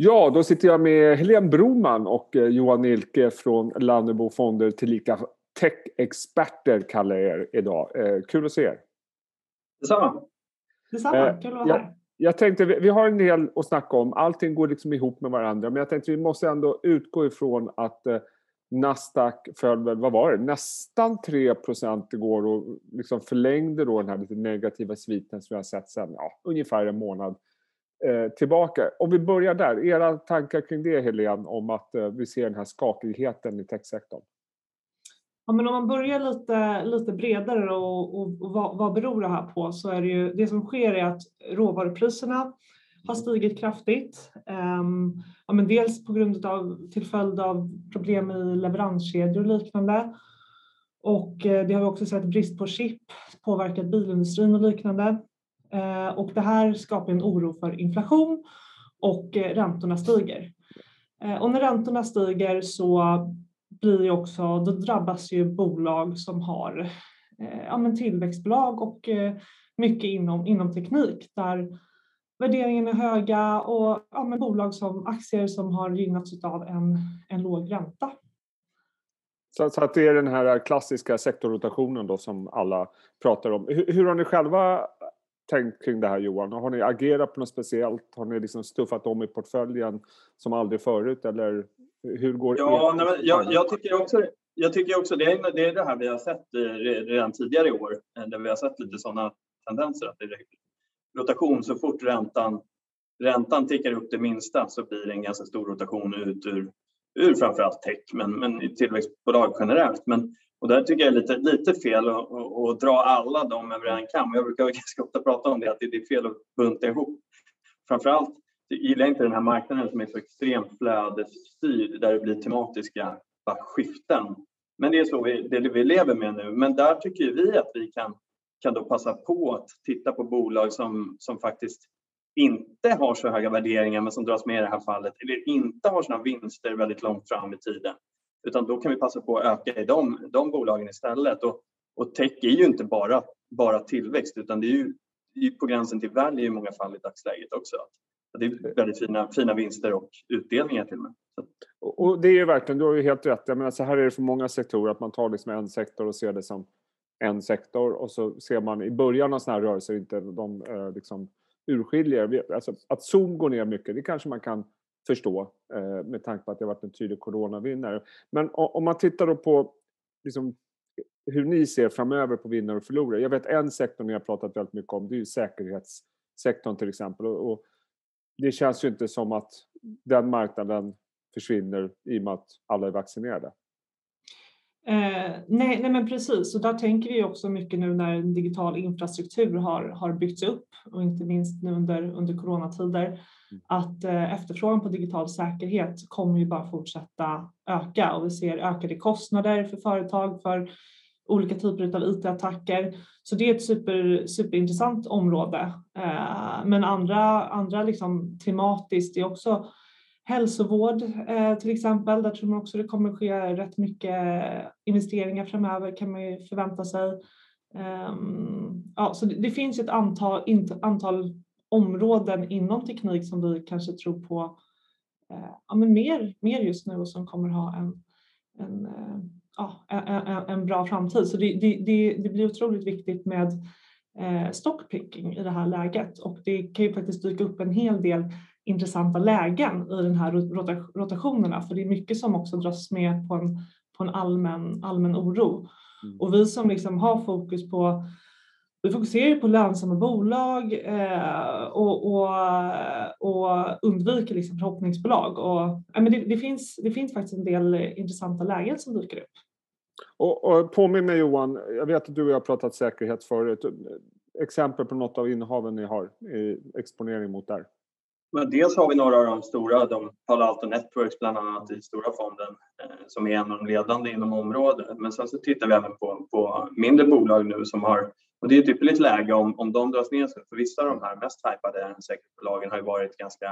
Ja, då sitter jag med Helene Broman och eh, Johan Nilke från Lannebo Fonder tillika tech-experter kallar jag er idag. Eh, kul att se er. Detsamma. Detsamma, kul att vara här. Jag tänkte, vi har en del att snacka om. Allting går liksom ihop med varandra. Men jag tänkte vi måste ändå utgå ifrån att Nasdaq föll väl, vad var det, nästan 3% igår och liksom förlängde då den här lite negativa sviten som vi har sett sedan ja, ungefär en månad eh, tillbaka. Om vi börjar där, era tankar kring det Helene om att eh, vi ser den här skakigheten i techsektorn? Ja, men om man börjar lite, lite bredare och, och, och vad, vad beror det här på så är det ju det som sker är att råvarupriserna har stigit kraftigt. Um, ja, men dels på grund av till följd av problem i leveranskedjor och liknande. Och eh, det har vi också sett brist på chip påverkat bilindustrin och liknande. Eh, och det här skapar en oro för inflation och eh, räntorna stiger. Eh, och när räntorna stiger så blir ju också, då drabbas ju bolag som har ja, men tillväxtbolag och mycket inom, inom teknik där värderingen är höga och ja, men bolag som aktier som har gynnats av en, en låg ränta. Så, så, att det är den här klassiska sektorrotationen då som alla pratar om. Hur, hur, har ni själva tänkt kring det här Johan? Har ni agerat på något speciellt? Har ni liksom stuffat om i portföljen som aldrig förut eller hur går ja, nej, jag, jag, tycker också, jag tycker också det är, det är det här vi har sett eh, redan tidigare i år eh, där vi har sett lite sådana tendenser att det rotation så fort räntan, räntan tickar upp det minsta så blir det en ganska stor rotation ut ur, ur framförallt tech men, men i tillväxtbolag generellt. Men, och där tycker jag är lite, lite fel att, att, att dra alla dem över en kam. Jag brukar ganska ofta prata om det, att det är fel att bunta ihop. Framförallt gillar jag inte den här marknaden som är så extremt flödesstyrd där det blir tematiska skiften. Men det är så vi, det vi lever med nu. Men där tycker vi att vi kan kan då passa på att titta på bolag som, som faktiskt inte har så höga värderingar men som dras med i det här fallet eller inte har sina vinster väldigt långt fram i tiden. Utan då kan vi passa på att öka i de, de bolagen istället. Och, och tech är ju inte bara, bara tillväxt utan det är ju, det är på gränsen till value i många fall i dagsläget också. Det är väldigt fina, fina vinster och utdelningar till och med. Och det är ju verkligen, du har ju helt rätt. Jag menar, så här är det för många sektorer att man tar liksom en sektor och ser det som en sektor och så ser man i början av sådana här rörelser inte de eh, liksom urskiljer. Alltså, att Zoom går ner mycket, det kanske man kan förstå eh, med tanke på att det har varit en tydlig coronavinnare. Men om man tittar då på liksom, hur ni ser framöver på vinnare och förlorare. Jag vet en sektor ni har pratat väldigt mycket om, det är ju säkerhetssektorn till exempel. Och, och det känns ju inte som att den marknaden försvinner i och med att alla är vaccinerade. Eh, nej, nej, men precis. Och där tänker vi också mycket nu när en digital infrastruktur har, har byggts upp och inte minst nu under, under coronatider mm. att eh, efterfrågan på digital säkerhet kommer ju bara fortsätta öka och vi ser ökade kostnader för företag för olika typer av IT-attacker. Så det är ett super, superintressant område. Eh, men andra, andra liksom tematiskt är också hälsovård eh, till exempel. Där tror man också det kommer ske rätt mycket investeringar framöver kan man ju förvänta sig. Ehm, ja, så det, finns ett antal, antal områden inom teknik som vi kanske tror på eh, ja, men mer, mer just nu och som kommer ha en, en, eh, ja, en, en, bra framtid. Så det, det, det, blir otroligt viktigt med stockpicking i det här läget och det kan ju faktiskt dyka upp en hel del intressanta lägen i den här rotationerna för det är mycket som också dras med på en, på en allmän, allmän oro. Mm. Och vi som liksom har fokus på vi fokuserar på lönsamma bolag eh, och, och, och undviker liksom förhoppningsbolag. Och, men det, det, finns, det finns faktiskt en del intressanta lägen som dyker upp. Och, och påminn mig Johan, jag vet att du och jag har pratat säkerhet förut. Exempel på något av innehaven ni har i exponering mot där? Men dels har vi några av de stora, de Palo Alto Networks bland annat i stora fonden eh, som är en av de ledande inom området. Men sen så tittar vi även på, på mindre bolag nu som har, och det är ett ypperligt läge om, om de dras ner sig. För vissa av de här mest hypade säkerhetsbolagen har ju varit ganska,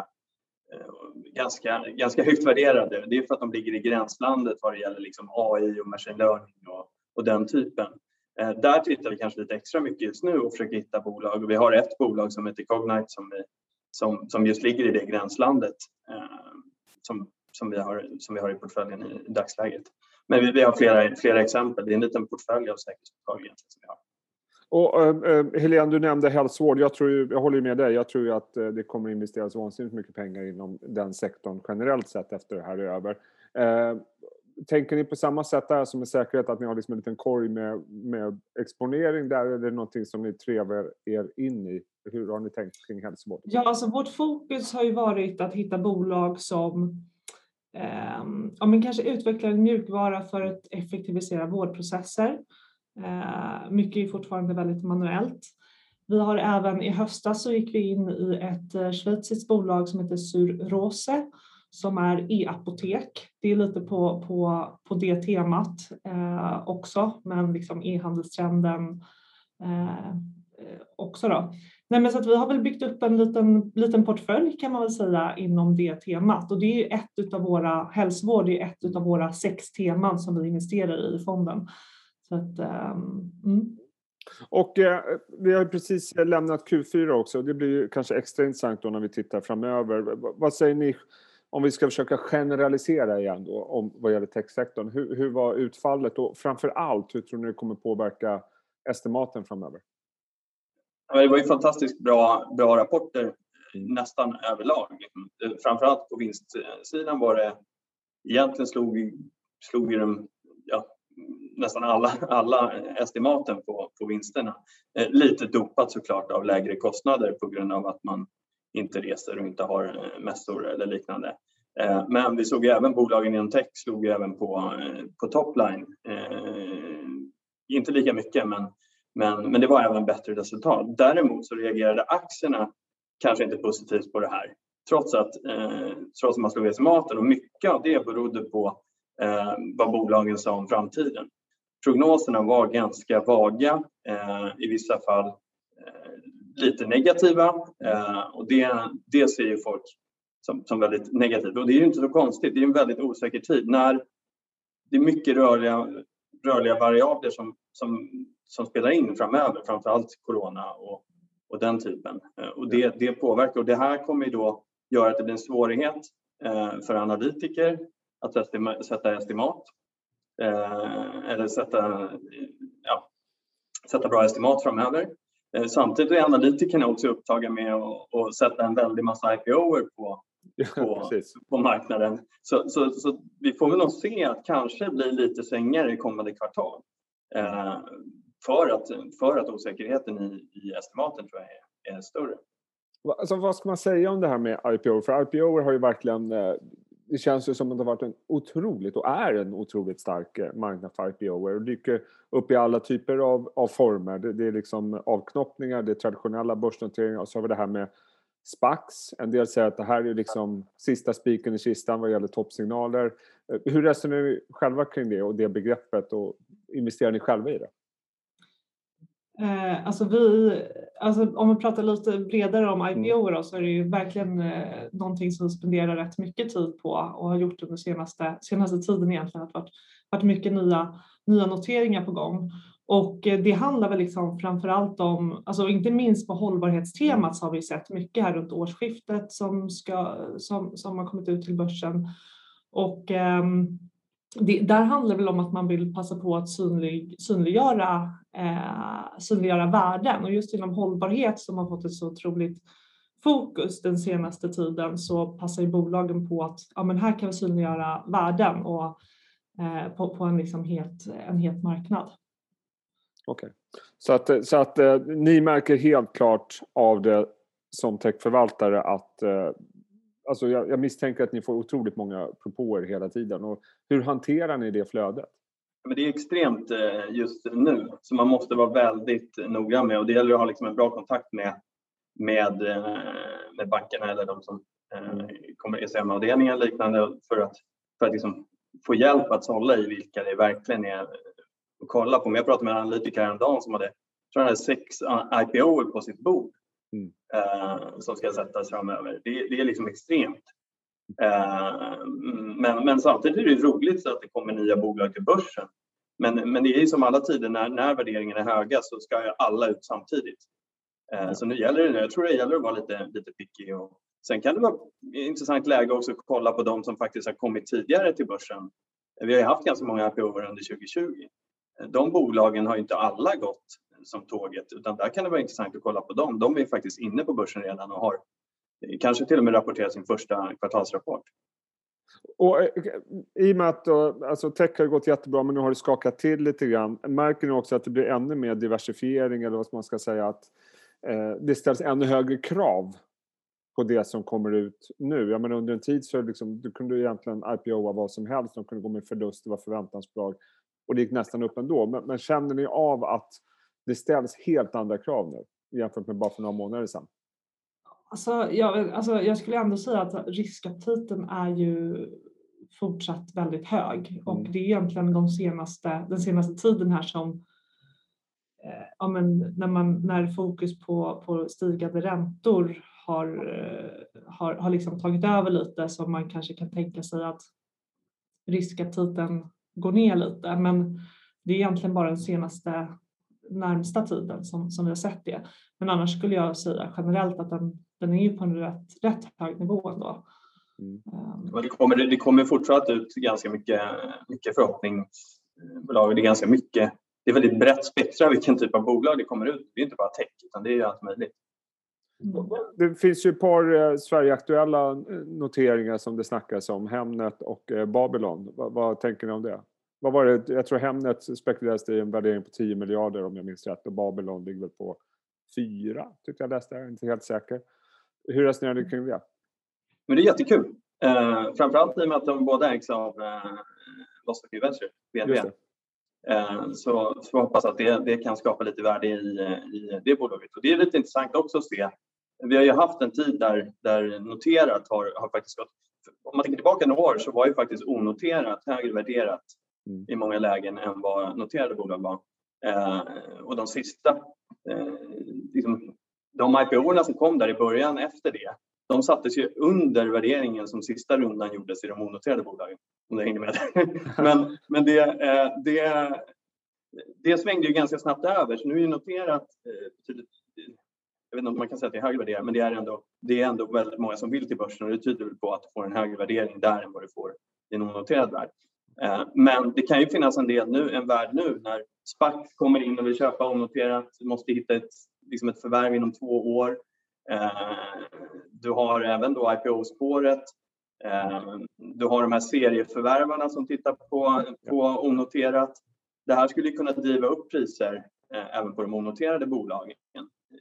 eh, ganska, ganska högt värderade. Det är för att de ligger i gränslandet vad det gäller liksom AI och machine learning och, och den typen. Eh, där tittar vi kanske lite extra mycket just nu och försöker hitta bolag. Och vi har ett bolag som heter Cognite som vi som, som just ligger i det gränslandet. Eh, som, som, vi har, som vi har i portföljen i, i dagsläget. Men vi, vi, har flera, flera exempel. Det är en liten portfölj av säkerhetsbolag som vi har. Och, eh, eh, Helene, du nämnde hälsovård. Jag, tror, jag håller med dig. Jag tror ju att eh, det kommer investeras vansinnigt mycket pengar inom den sektorn generellt sett efter det här är över. Eh, tänker ni på samma sätt där som med säkerhet att ni har liksom en liten korg med, med exponering där? eller Är det någonting som ni trevar er in i? Hur har ni tänkt kring hälsovård? Ja, alltså vårt fokus har ju varit att hitta bolag som eh, ja, men kanske utvecklar en mjukvara för att effektivisera vårdprocesser. Eh, mycket är fortfarande väldigt manuellt. Vi har även i höstas så gick vi in i ett eh, schweiziskt bolag som heter Surrose som är e-apotek. Det är lite på, på, på det temat eh, också, men liksom e-handelstrenden eh, Eh, också. Då. Nej, men så att vi har väl byggt upp en liten, liten portfölj kan man väl säga inom det temat och det är ett av våra hälsovård, det är ett av våra sex teman som vi investerar i i fonden. Så att, um, mm. Och eh, vi har precis lämnat Q4 också. Det blir kanske extra intressant då när vi tittar framöver. Vad säger ni om vi ska försöka generalisera igen då, om vad gäller techsektorn, hur, hur var utfallet och framför allt, hur tror ni det kommer påverka estimaten framöver? Det var ju fantastiskt bra, bra rapporter nästan överlag. Framförallt på vinstsidan var det egentligen slog, slog ju de, ja, nästan alla, alla estimaten på, på vinsterna. Eh, lite dopat såklart av lägre kostnader på grund av att man inte reser och inte har eh, mässor eller liknande. Eh, men vi såg även bolagen inom tech slog även på, på topline. Inte lika mycket men, men, men det var även bättre resultat. Däremot så reagerade aktierna kanske inte positivt på det här. Trots att, eh, trots att man slog i sig maten och mycket av det berodde på eh, vad bolagen sa om framtiden. Prognoserna var ganska vaga, eh, i vissa fall lite negativa eh, och det, det ser ju folk som, som väldigt negativt. Och det är ju inte så konstigt, det är en väldigt osäker tid när det är mycket rörliga, rörliga variabler som, som, som spelar in framöver, framförallt corona och, och den typen. Eh, och det, det påverkar och det här kommer ju då göra att det blir en svårighet eh, för analytiker att estima, sätta estimat eller sätta, ja, sätta bra estimat framöver. Eh, samtidigt är analytikerna också upptagna med att, att sätta en väldig massa IPOer på, på, på marknaden. Så, så, så, vi får väl nog se att kanske blir lite svängare i kommande kvartal. Eh, för, att, för att osäkerheten i, i estimaten tror jag är, är större. Alltså, vad ska man säga om det här med IPO? För IPO har ju verkligen eh, det känns ju som att det har varit en otroligt och är en otroligt stark eh, marknad för IPO Det dyker upp i alla typer av, av former. Det, det, är liksom avknoppningar, det är traditionella börsnoteringar och så har vi det här med SPAX. En del säger att det här är liksom sista spiken i kistan vad gäller toppsignaler. Eh, hur resonerar ni själva kring det och det begreppet och investerar ni själva i det? Eh, alltså vi, alltså om vi pratar lite bredare om IPO då, så är det ju verkligen eh, någonting som vi spenderar rätt mycket tid på och har gjort under senaste, senaste tiden egentligen. Att varit, varit mycket nya, nya noteringar på gång. Och eh, det handlar väl liksom framförallt om, alltså inte minst på hållbarhetstemat så har vi sett mycket här runt årsskiftet som, ska, som, som har kommit ut till börsen. Och um, det, där handlar det väl om att man vill passa på att synlig, synliggöra, eh, synliggöra värden och just inom hållbarhet som har fått ett så otroligt fokus den senaste tiden så passar ju bolagen på att ja, men här kan vi synliggöra värden och, eh, på, på en, liksom het, en het marknad. Okej, okay. så att, så att eh, ni märker helt klart av det som techförvaltare att eh, alltså jag, jag, misstänker att ni får otroligt många propåer hela tiden. Och hur hanterar ni det flödet? Men det är extremt eh, just nu, så man måste vara väldigt noggrann med och det gäller att ha liksom en bra kontakt med, med, eh, med bankerna eller de som eh, mm. kommer ECM-avdelningen och liknande för att, för att liksom få hjälp att sålla i vilka det verkligen är att kolla på. Men jag pratade med en analytiker häromdagen som hade, tror hade sex IPO på sitt bord mm. eh, som ska sättas framöver. Det, det är liksom extremt. Eh, men, men samtidigt är det roligt så att det kommer nya bolag till börsen. Men, men det är ju som alla tider, när, när värderingen är höga så ska alla ut samtidigt. Eh, så nu gäller det, jag tror det gäller att vara lite, lite picky och, Sen kan det vara intressant läge också att kolla på de som faktiskt har kommit tidigare till börsen. Vi har ju haft ganska många IPO under 2020. De bolagen har inte alla gått som tåget utan där kan det vara intressant att kolla på dem. De är faktiskt inne på börsen redan och har eh, kanske till och med rapporterat sin första kvartalsrapport. Och eh, I och med att då, alltså tech har gått jättebra men nu har det skakat till lite grann. Märker ni också att det blir ännu mer diversifiering eller vad man ska säga att eh, det ställs ännu högre krav på det som kommer ut nu. Jag menar under en tid så liksom, du kunde egentligen IPOa vad som helst, de kunde gå med förlust, det var förväntansbolag och det gick nästan upp ändå. Men, men känner ni av att det ställs helt andra krav nu jämfört med bara för några månader sedan? Alltså jag, alltså jag skulle ändå säga att riskaptiten är ju fortsatt väldigt hög och mm. det är egentligen de senaste, den senaste tiden här som eh, ja, men när, man, när fokus på, på stigande räntor har, eh, har, har liksom tagit över lite så man kanske kan tänka sig att riskaptiten går ner lite men det är egentligen bara den senaste närmsta tiden som, som vi har sett det. Men annars skulle jag säga generellt att den, den är ju på en rätt, rätt hög nivå ändå. Mm. Um, det, kommer, det kommer fortsatt ut ganska mycket, mycket förhoppningsbolag. Det är ganska mycket, det är väldigt brett spektra vilken typ av bolag det kommer ut. Det är inte bara tech utan det är allt möjligt. Mm. Det finns ju ett par eh, Sverigeaktuella eh, noteringar som det snackas om, Hemnet och eh, Babylon. Vad, vad tänker ni om det? Vad var det? Jag tror Hemnet spekulerades i en värdering på 10 miljarder om jag minns rätt och Babylon ligger väl på 4, tyckte jag läste, jag är inte helt säker. Hur resonerar ni kring det? Men det är jättekul. Eh, framförallt i och med att de båda ägs av eh, Vostok Venture, BNP. Eh, så, så hoppas att det, det kan skapa lite värde i, i det bolaget. Och det är lite intressant också att se. Vi har ju haft en tid där, där noterat har, har faktiskt gått... Om man tänker tillbaka några år så var ju faktiskt onoterat högre värderat mm. i många lägen än vad noterade bolag var. Eh, och de sista, eh, liksom, de IPO som kom där i början efter det, de sattes ju under värderingen som sista rundan gjordes i de onoterade bolagen. Om du hänger med. men men det, eh, det, det svängde ju ganska snabbt över, så nu är det noterat eh, betydligt jag vet inte om man kan säga att det är högre värderat, men det är, ändå, det är ändå väldigt många som vill till börsen och det tyder väl på att du får en högre värdering där än vad du får i en onoterad värld. Eh, men det kan ju finnas en del nu, en värld nu när SPAC kommer in och vill köpa onoterat, måste hitta ett, liksom ett förvärv inom två år. Eh, du har även då IPO-spåret. Eh, du har de här serieförvärvarna som tittar på, på onoterat. Det här skulle kunna driva upp priser även på de onoterade bolagen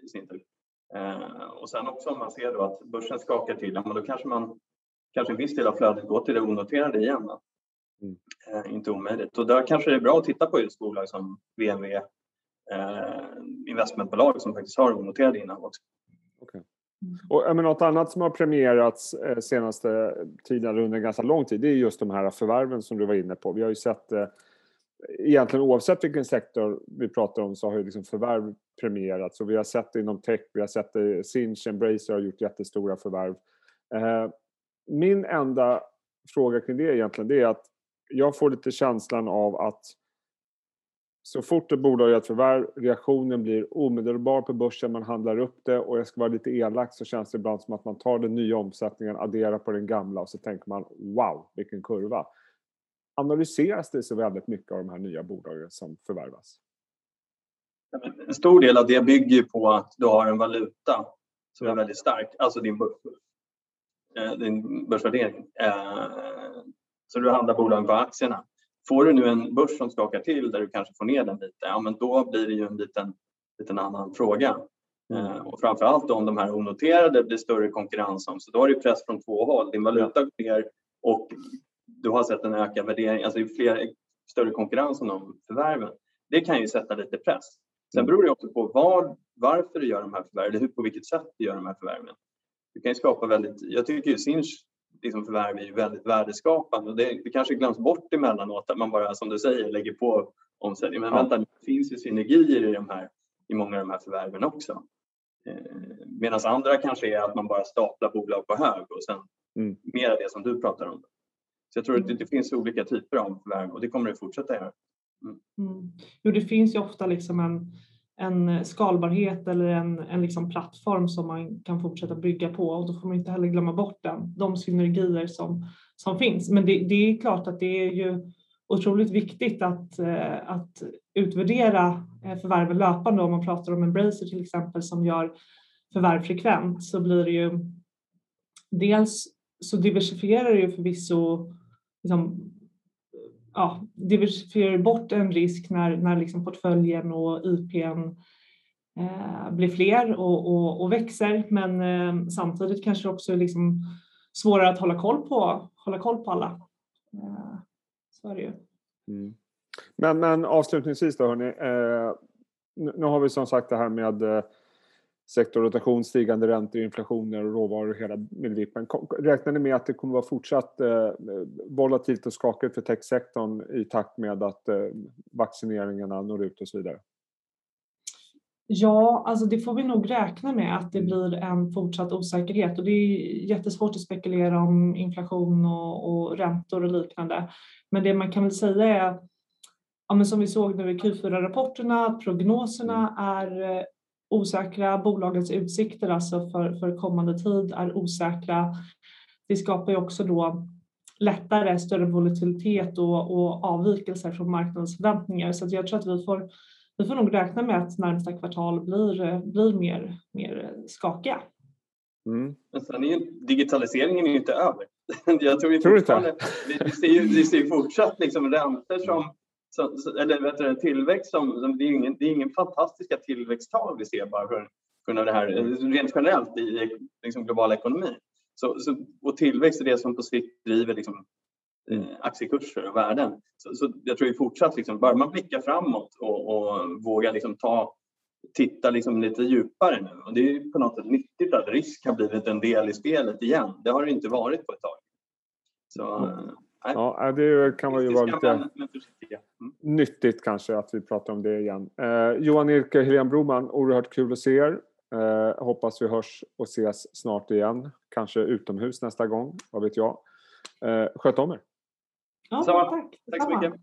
i sin tur. Och sen också om man ser då att börsen skakar till, då kanske man kanske en viss del av flödet går till det onoterade igen. Mm. Eh, inte omöjligt. Och där kanske det är bra att titta på just bolag som VNV, eh, investmentbolag som faktiskt har onoterade innehav också. Okay. Och men något annat som har premierats eh, senaste tiden under en ganska lång tid det är just de här förvärven som du var inne på. Vi har ju sett eh, egentligen oavsett vilken sektor vi pratar om så har ju liksom förvärv premierats och vi har sett det inom tech, vi har sett det, Sinch, Embracer har gjort jättestora förvärv. Eh, min enda fråga kring det egentligen det är att jag får lite känslan av att så fort ett bolag gör ett förvärv, reaktionen blir omedelbar på börsen, man handlar upp det och jag ska vara lite elak så känns det ibland som att man tar den nya omsättningen, adderar på den gamla och så tänker man wow, vilken kurva. Analyseras det så väldigt mycket av de här nya bolagen som förvärvas? En stor del av det bygger på att du har en valuta som är väldigt stark, alltså din, börs, eh, din börsvärdering. Så du handlar bolagen på aktierna. Får du nu en börs som skakar till där du kanske får ner den lite, ja men då blir det ju en liten, liten annan fråga. Mm. Och framförallt om de här onoterade blir större konkurrens om, så då har du press från två håll. Din valuta går ner och du har sett en ökad värdering, alltså det är fler, större konkurrens om de förvärven. Det kan ju sätta lite press. Sen mm. beror det också på var, varför du gör de här förvärven, på vilket sätt du gör de här förvärven. Du kan ju skapa väldigt, jag tycker ju Sinch liksom förvärv är ju väldigt värdeskapande och det, det kanske glöms bort emellanåt att man bara som du säger lägger på omsättning. Men ja. vänta, det finns ju synergier i, de här, i många av de här förvärven också. Eh, Medan andra kanske är att man bara staplar bolag på hög och sen mm. mer av det som du pratar om. Så jag tror att det, det finns olika typer av förvärv och det kommer det fortsätta göra. Mm. Mm. Jo, det finns ju ofta liksom en en eh, skalbarhet eller en, en liksom plattform som man kan fortsätta bygga på och då får man inte heller glömma bort den, de synergier som, som finns. Men det, det är klart att det är ju otroligt viktigt att, eh, att utvärdera eh, förvärven löpande. Om man pratar om Embracer till exempel som gör förvärv frekvent så blir det ju dels så diversifierar det ju förvisso liksom, ja, diversifierar bort en risk när, när liksom portföljen och IPn eh, blir fler och, och, och växer men eh, samtidigt kanske också liksom svårare att hålla koll på, hålla koll på alla. Eh, så är det ju. Mm. Men, men avslutningsvis då hörni, eh, nu, nu har vi som sagt det här med eh, sektorrotation, stigande räntor, inflationer och råvaror och hela midvippen. Räknar ni med att det kommer vara fortsatt eh, volatilt och skakigt för techsektorn i takt med att eh, vaccineringarna når ut och så vidare? Ja, alltså det får vi nog räkna med att det blir en fortsatt osäkerhet och det är jättesvårt att spekulera om inflation och, och räntor och liknande. Men det man kan väl säga är, ja, men som vi såg nu i Q4-rapporterna, prognoserna är eh, osäkra, bolagens utsikter alltså för, för kommande tid är osäkra. Det skapar ju också då lättare större volatilitet och, och avvikelser från marknadens förväntningar. Så jag tror att vi får, vi får nog räkna med att närmsta kvartal blir, blir mer, mer skakiga. Mm. Men sen är ju, digitaliseringen är ju inte över. Jag tror, tror inte. Vi, vi, ser ju, vi ser fortsatt liksom räntor som så, så, eller vet du, tillväxt som, det är, ingen, det är ingen fantastiska tillväxttal vi ser bara för kunna det här rent generellt i liksom, global ekonomi. Så, så, och tillväxt är det som på sikt driver liksom, eh, aktiekurser och värden. Så, så jag tror ju fortsatt, liksom, bara man blickar framåt och, och vågar liksom, ta, titta liksom, lite djupare nu. Och det är på något sätt nyttigt att risk har blivit en del i spelet igen. Det har det inte varit på ett tag. Så, mm. Ja, det kan ju vara lite mm. nyttigt kanske att vi pratar om det igen. Eh, Johan Irke, Helene Broman, oerhört kul att se er. Eh, hoppas vi hörs och ses snart igen. Kanske utomhus nästa gång, vad vet jag. Eh, sköt om er. Ja, tack. Tack så mycket.